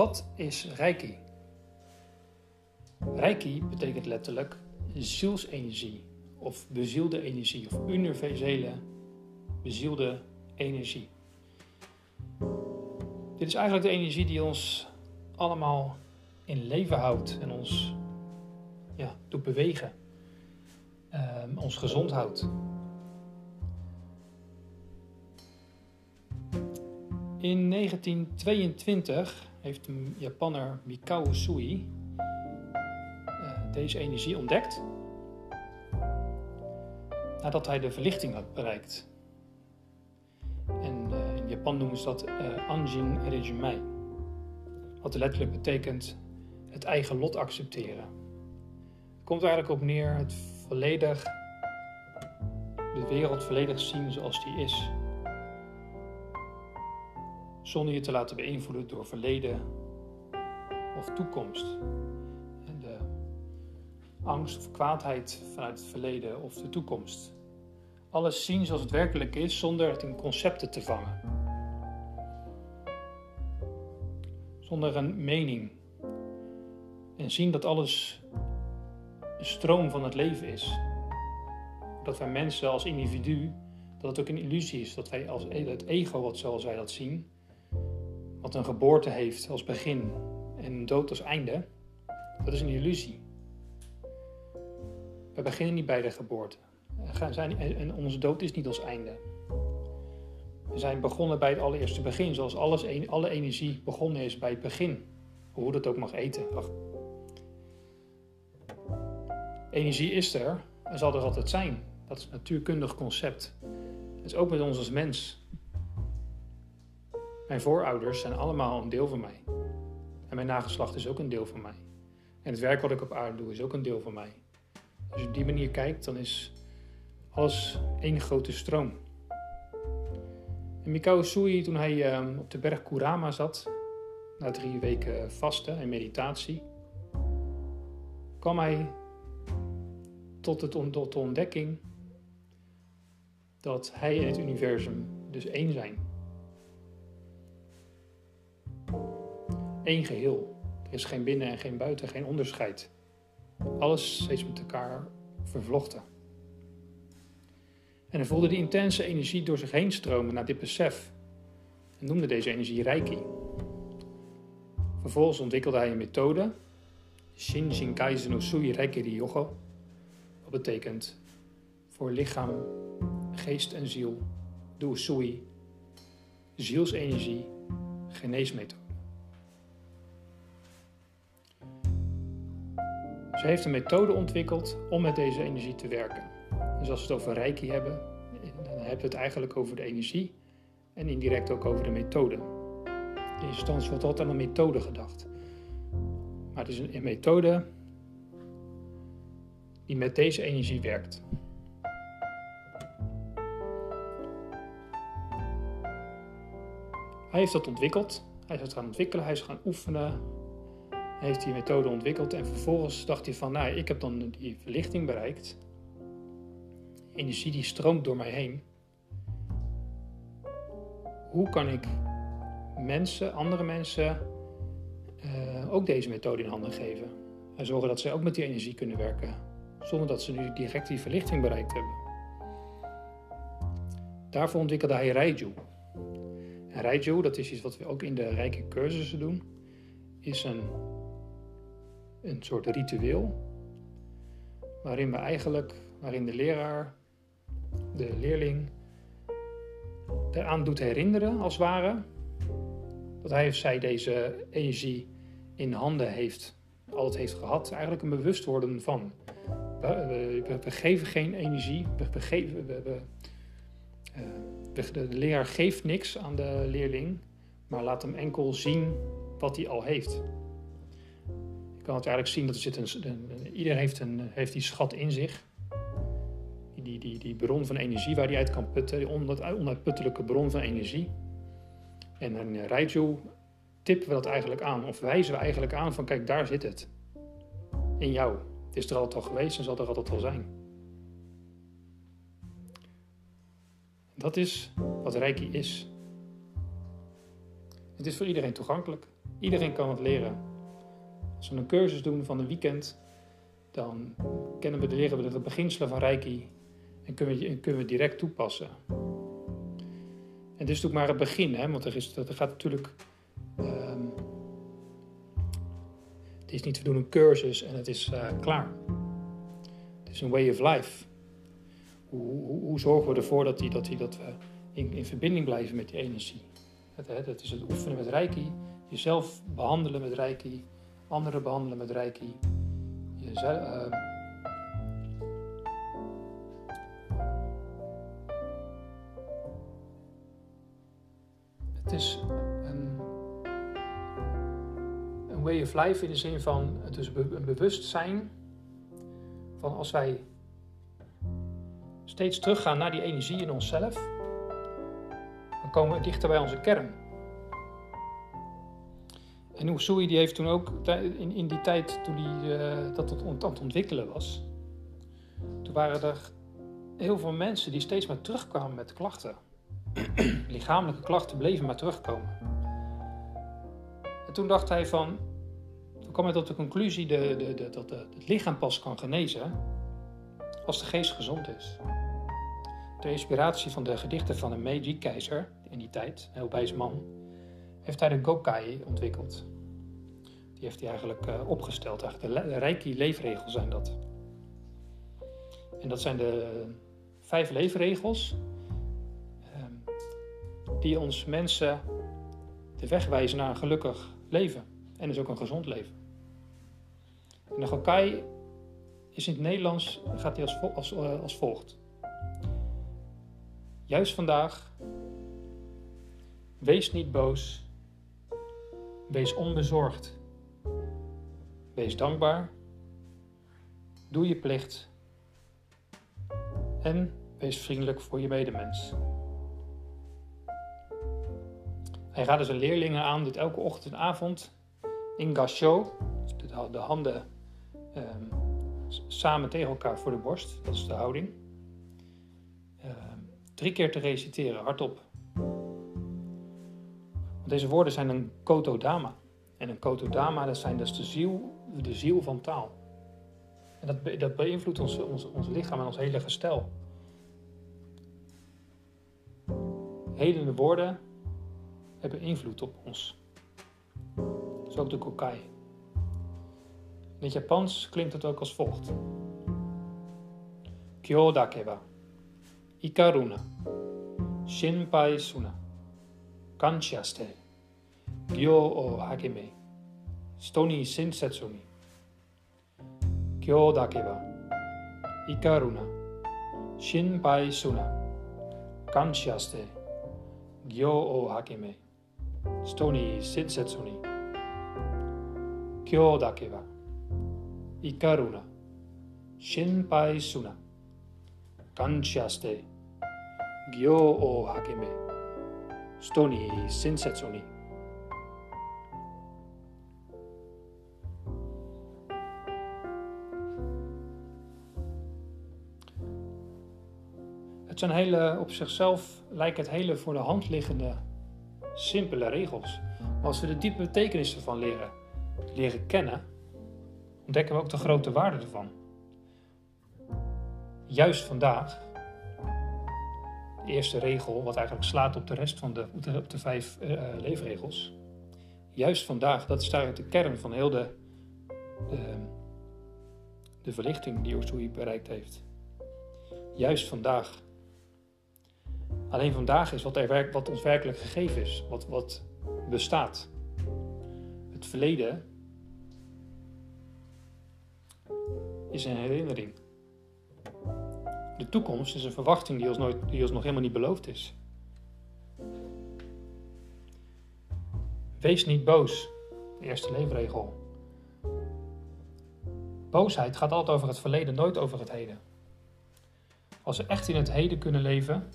Wat is Reiki? Reiki betekent letterlijk zielsenergie of bezielde energie of universele bezielde energie. Dit is eigenlijk de energie die ons allemaal in leven houdt en ons ja, doet bewegen, um, ons gezond houdt. In 1922 heeft de Japanner Mikao Usui uh, deze energie ontdekt nadat hij de verlichting had bereikt. En uh, in Japan noemen ze dat uh, Anjin Regimei, wat letterlijk betekent het eigen lot accepteren. Het komt eigenlijk op neer het volledig, de wereld volledig zien zoals die is zonder je te laten beïnvloeden door verleden of toekomst. En de angst of kwaadheid vanuit het verleden of de toekomst. Alles zien zoals het werkelijk is zonder het in concepten te vangen. Zonder een mening. En zien dat alles een stroom van het leven is. Dat wij mensen als individu, dat het ook een illusie is. Dat wij als het ego, wat zoals wij dat zien, wat een geboorte heeft als begin en een dood als einde, dat is een illusie. We beginnen niet bij de geboorte. En onze dood is niet ons einde. We zijn begonnen bij het allereerste begin, zoals alles, alle energie begonnen is bij het begin. Hoe dat ook mag eten. Energie is er en zal er altijd zijn. Dat is een natuurkundig concept. Dat is ook met ons als mens. Mijn voorouders zijn allemaal een deel van mij. En mijn nageslacht is ook een deel van mij. En het werk wat ik op aarde doe is ook een deel van mij. Als je op die manier kijkt, dan is alles één grote stroom. En Mikao Sui, toen hij ehm, op de berg Kurama zat, na drie weken vasten en meditatie, kwam hij tot, het, tot de ontdekking dat hij en het universum dus één zijn. Één geheel. Er is geen binnen en geen buiten, geen onderscheid. Alles steeds met elkaar vervlochten. En hij voelde die intense energie door zich heen stromen naar dit besef en noemde deze energie Reiki. Vervolgens ontwikkelde hij een methode, Shin Shinkai no Sui Reiki Ryogo, wat betekent voor lichaam, geest en ziel, de Usui, zielsenergie, geneesmethode. Ze heeft een methode ontwikkeld om met deze energie te werken. Dus als we het over Reiki hebben, dan hebben we het eigenlijk over de energie en indirect ook over de methode. In instantie wordt altijd aan een methode gedacht. Maar het is een, methode die met deze energie werkt. Hij heeft dat ontwikkeld. Hij is het gaan ontwikkelen, hij is gaan oefenen, heeft die methode ontwikkeld en vervolgens dacht hij van, nou, ik heb dan die verlichting bereikt. Energie die stroomt door mij heen. Hoe kan ik mensen, andere mensen, uh, ook deze methode in handen geven? En zorgen dat zij ook met die energie kunnen werken, zonder dat ze nu direct die verlichting bereikt hebben. Daarvoor ontwikkelde hij Raiju. En Raiju, dat is iets wat we ook in de rijke cursussen doen, is een een soort ritueel. Waarin we eigenlijk, waarin de leraar, de leerling, eraan doet herinneren als het ware. Dat hij of zij deze energie in handen heeft, altijd heeft gehad. Eigenlijk een bewust worden van. We, geven geen energie, we, geven, we, uh, de leraar geeft niks aan de leerling, maar laat hem enkel zien wat hij al heeft kan het eigenlijk zien dat er zit een, ieder heeft, een, heeft die schat in zich. Die, die, die bron van energie waar hij uit kan putten, die onuitputtelijke bron van energie. En in Raiju tippen we dat eigenlijk aan, of wijzen we eigenlijk aan van kijk, daar zit het. In jou. Het is er altijd al geweest en zal er altijd al zijn. Dat is wat Reiki is. Het is voor iedereen toegankelijk. Iedereen kan het leren. Als we een cursus doen van een weekend, dan kennen we, leren we de beginselen van Reiki en kunnen we, kunnen we direct toepassen. En dit is natuurlijk maar het begin, hè, want er, is, er gaat natuurlijk. Um, het is niet te doen een cursus en het is uh, klaar. Het is een way of life. Hoe, hoe, zorgen we ervoor dat, die, dat, die, dat we in, in verbinding blijven met die energie? Het, het is het oefenen met Reiki, jezelf behandelen met Reiki, anderen behandelen met Reiki. Uh, het is een, een way of life in de zin van het is een bewustzijn van als wij steeds teruggaan naar die energie in onszelf, dan komen we dichter bij onze kern. En Usui die heeft toen ook in, in die tijd toen die, uh, dat het aan het ontwikkelen was, toen waren er heel veel mensen die steeds maar terugkwamen met klachten. Lichamelijke klachten bleven maar terugkomen. En toen dacht hij van, toen kwam hij tot de conclusie de, de, dat het lichaam pas kan genezen als de geest gezond is. Ter inspiratie van de gedichten van een Meiji-keizer in die tijd, een heel wijs man, heeft hij de Gokai ontwikkeld. Die heeft hij eigenlijk uh, opgesteld. Eigenlijk de Reiki-leefregels zijn dat. En dat zijn de vijf leefregels uh, die ons mensen de weg wijzen naar een gelukkig leven. En dus ook een gezond leven. En de Gokai is in het Nederlands gaat hij als, als, uh, als volgt. Juist vandaag, wees niet boos, wees onbezorgd, wees dankbaar, doe je plicht. En wees vriendelijk voor je medemens. Hij raadde zijn leerlingen aan dit elke ochtend en avond in gasho, de handen um, samen tegen elkaar voor de borst, dat is de houding, um, drie keer te reciteren, hardop. Deze woorden zijn een kotodama. En een kotodama, dat zijn dus de ziel, de ziel van taal. En dat, dat beïnvloedt ons, ons, ons lichaam en ons hele gestel. Hedende woorden hebben invloed op ons. Zo ook de kokai. In het Japans klinkt het ook als volgt. Kyo dakeba. Ikaruna. Shinpai suna. Kanchiaste. Gyo o hageme. Stoni shinsetsumi. Kyo dakeba. Ikaruna. Shinpai suna. Kanchiaste. Gyo o hageme. Stoni shinsetsuni. Kyo dakeba. Ikaruna. Shinpai suna. Kanchiaste. Gyo o hakeme. Stoni sinsetsoni. Het zijn hele, op zichzelf lijken het hele voor de hand liggende simpele regels. Maar als we de diepe betekenis ervan leren, leren kennen, ontdekken we ook de grote waarde ervan. Juist vandaag, de eerste regel, wat eigenlijk slaat op de rest van de, op de, vijf uh, leefregels. Juist vandaag, dat is eigenlijk de kern van heel de, de, de verlichting die Usui bereikt heeft. Juist vandaag. Alleen vandaag is wat, er, wat ons werkelijk gegeven is, wat, wat bestaat. Het verleden is een herinnering. De toekomst is een verwachting die ons, nooit, die ons nog helemaal niet beloofd is. Wees niet boos. De eerste leefregel. Boosheid gaat altijd over het verleden, nooit over het heden. Als we echt in het heden kunnen leven,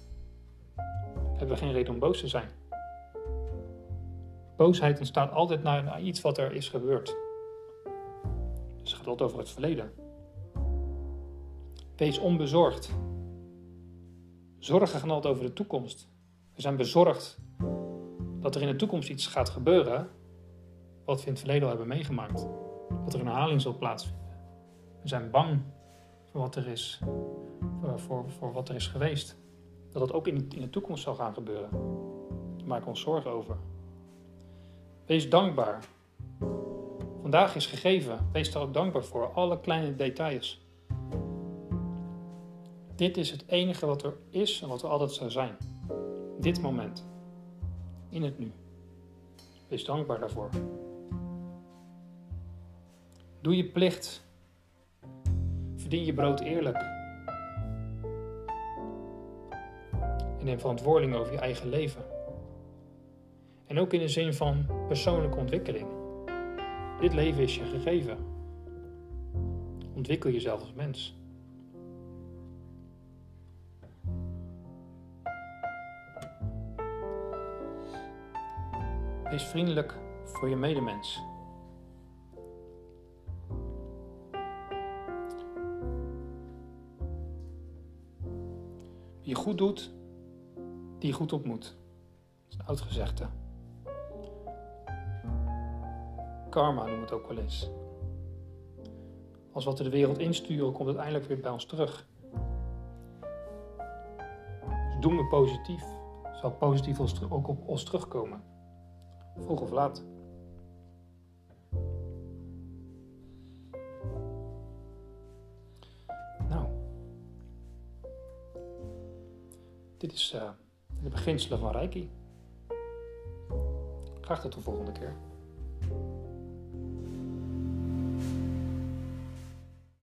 hebben we geen reden om boos te zijn. Boosheid ontstaat altijd naar, iets wat er is gebeurd. Dus het gaat altijd over het verleden. Wees onbezorgd. Zorgen gaan altijd over de toekomst. We zijn bezorgd dat er in de toekomst iets gaat gebeuren wat we in het verleden al hebben meegemaakt. Wat er een herhaling zal plaatsvinden. We zijn bang voor wat er is, voor, voor wat er is geweest. Dat dat ook in, de toekomst zal gaan gebeuren. We ons zorgen over. Wees dankbaar. Vandaag is gegeven. Wees daar ook dankbaar voor. Alle kleine details. Dit is het enige wat er is en wat er altijd zou zijn. Dit moment. In het nu. Wees dankbaar daarvoor. Doe je plicht. Verdien je brood eerlijk. Neem verantwoording over je eigen leven. En ook in de zin van persoonlijke ontwikkeling. Dit leven is je gegeven. Ontwikkel jezelf als mens. Wees vriendelijk voor je medemens. Wie je goed doet, die goed ontmoet. Dat is een oud gezegde. Karma noemen we het ook wel eens. Als wat we de wereld insturen, komt het eindelijk weer bij ons terug. Dus doen we positief, zal positief ook op ons terugkomen. Vroeg of laat. Nou, dit is uh, de beginselen van Reiki. Graag tot de volgende keer.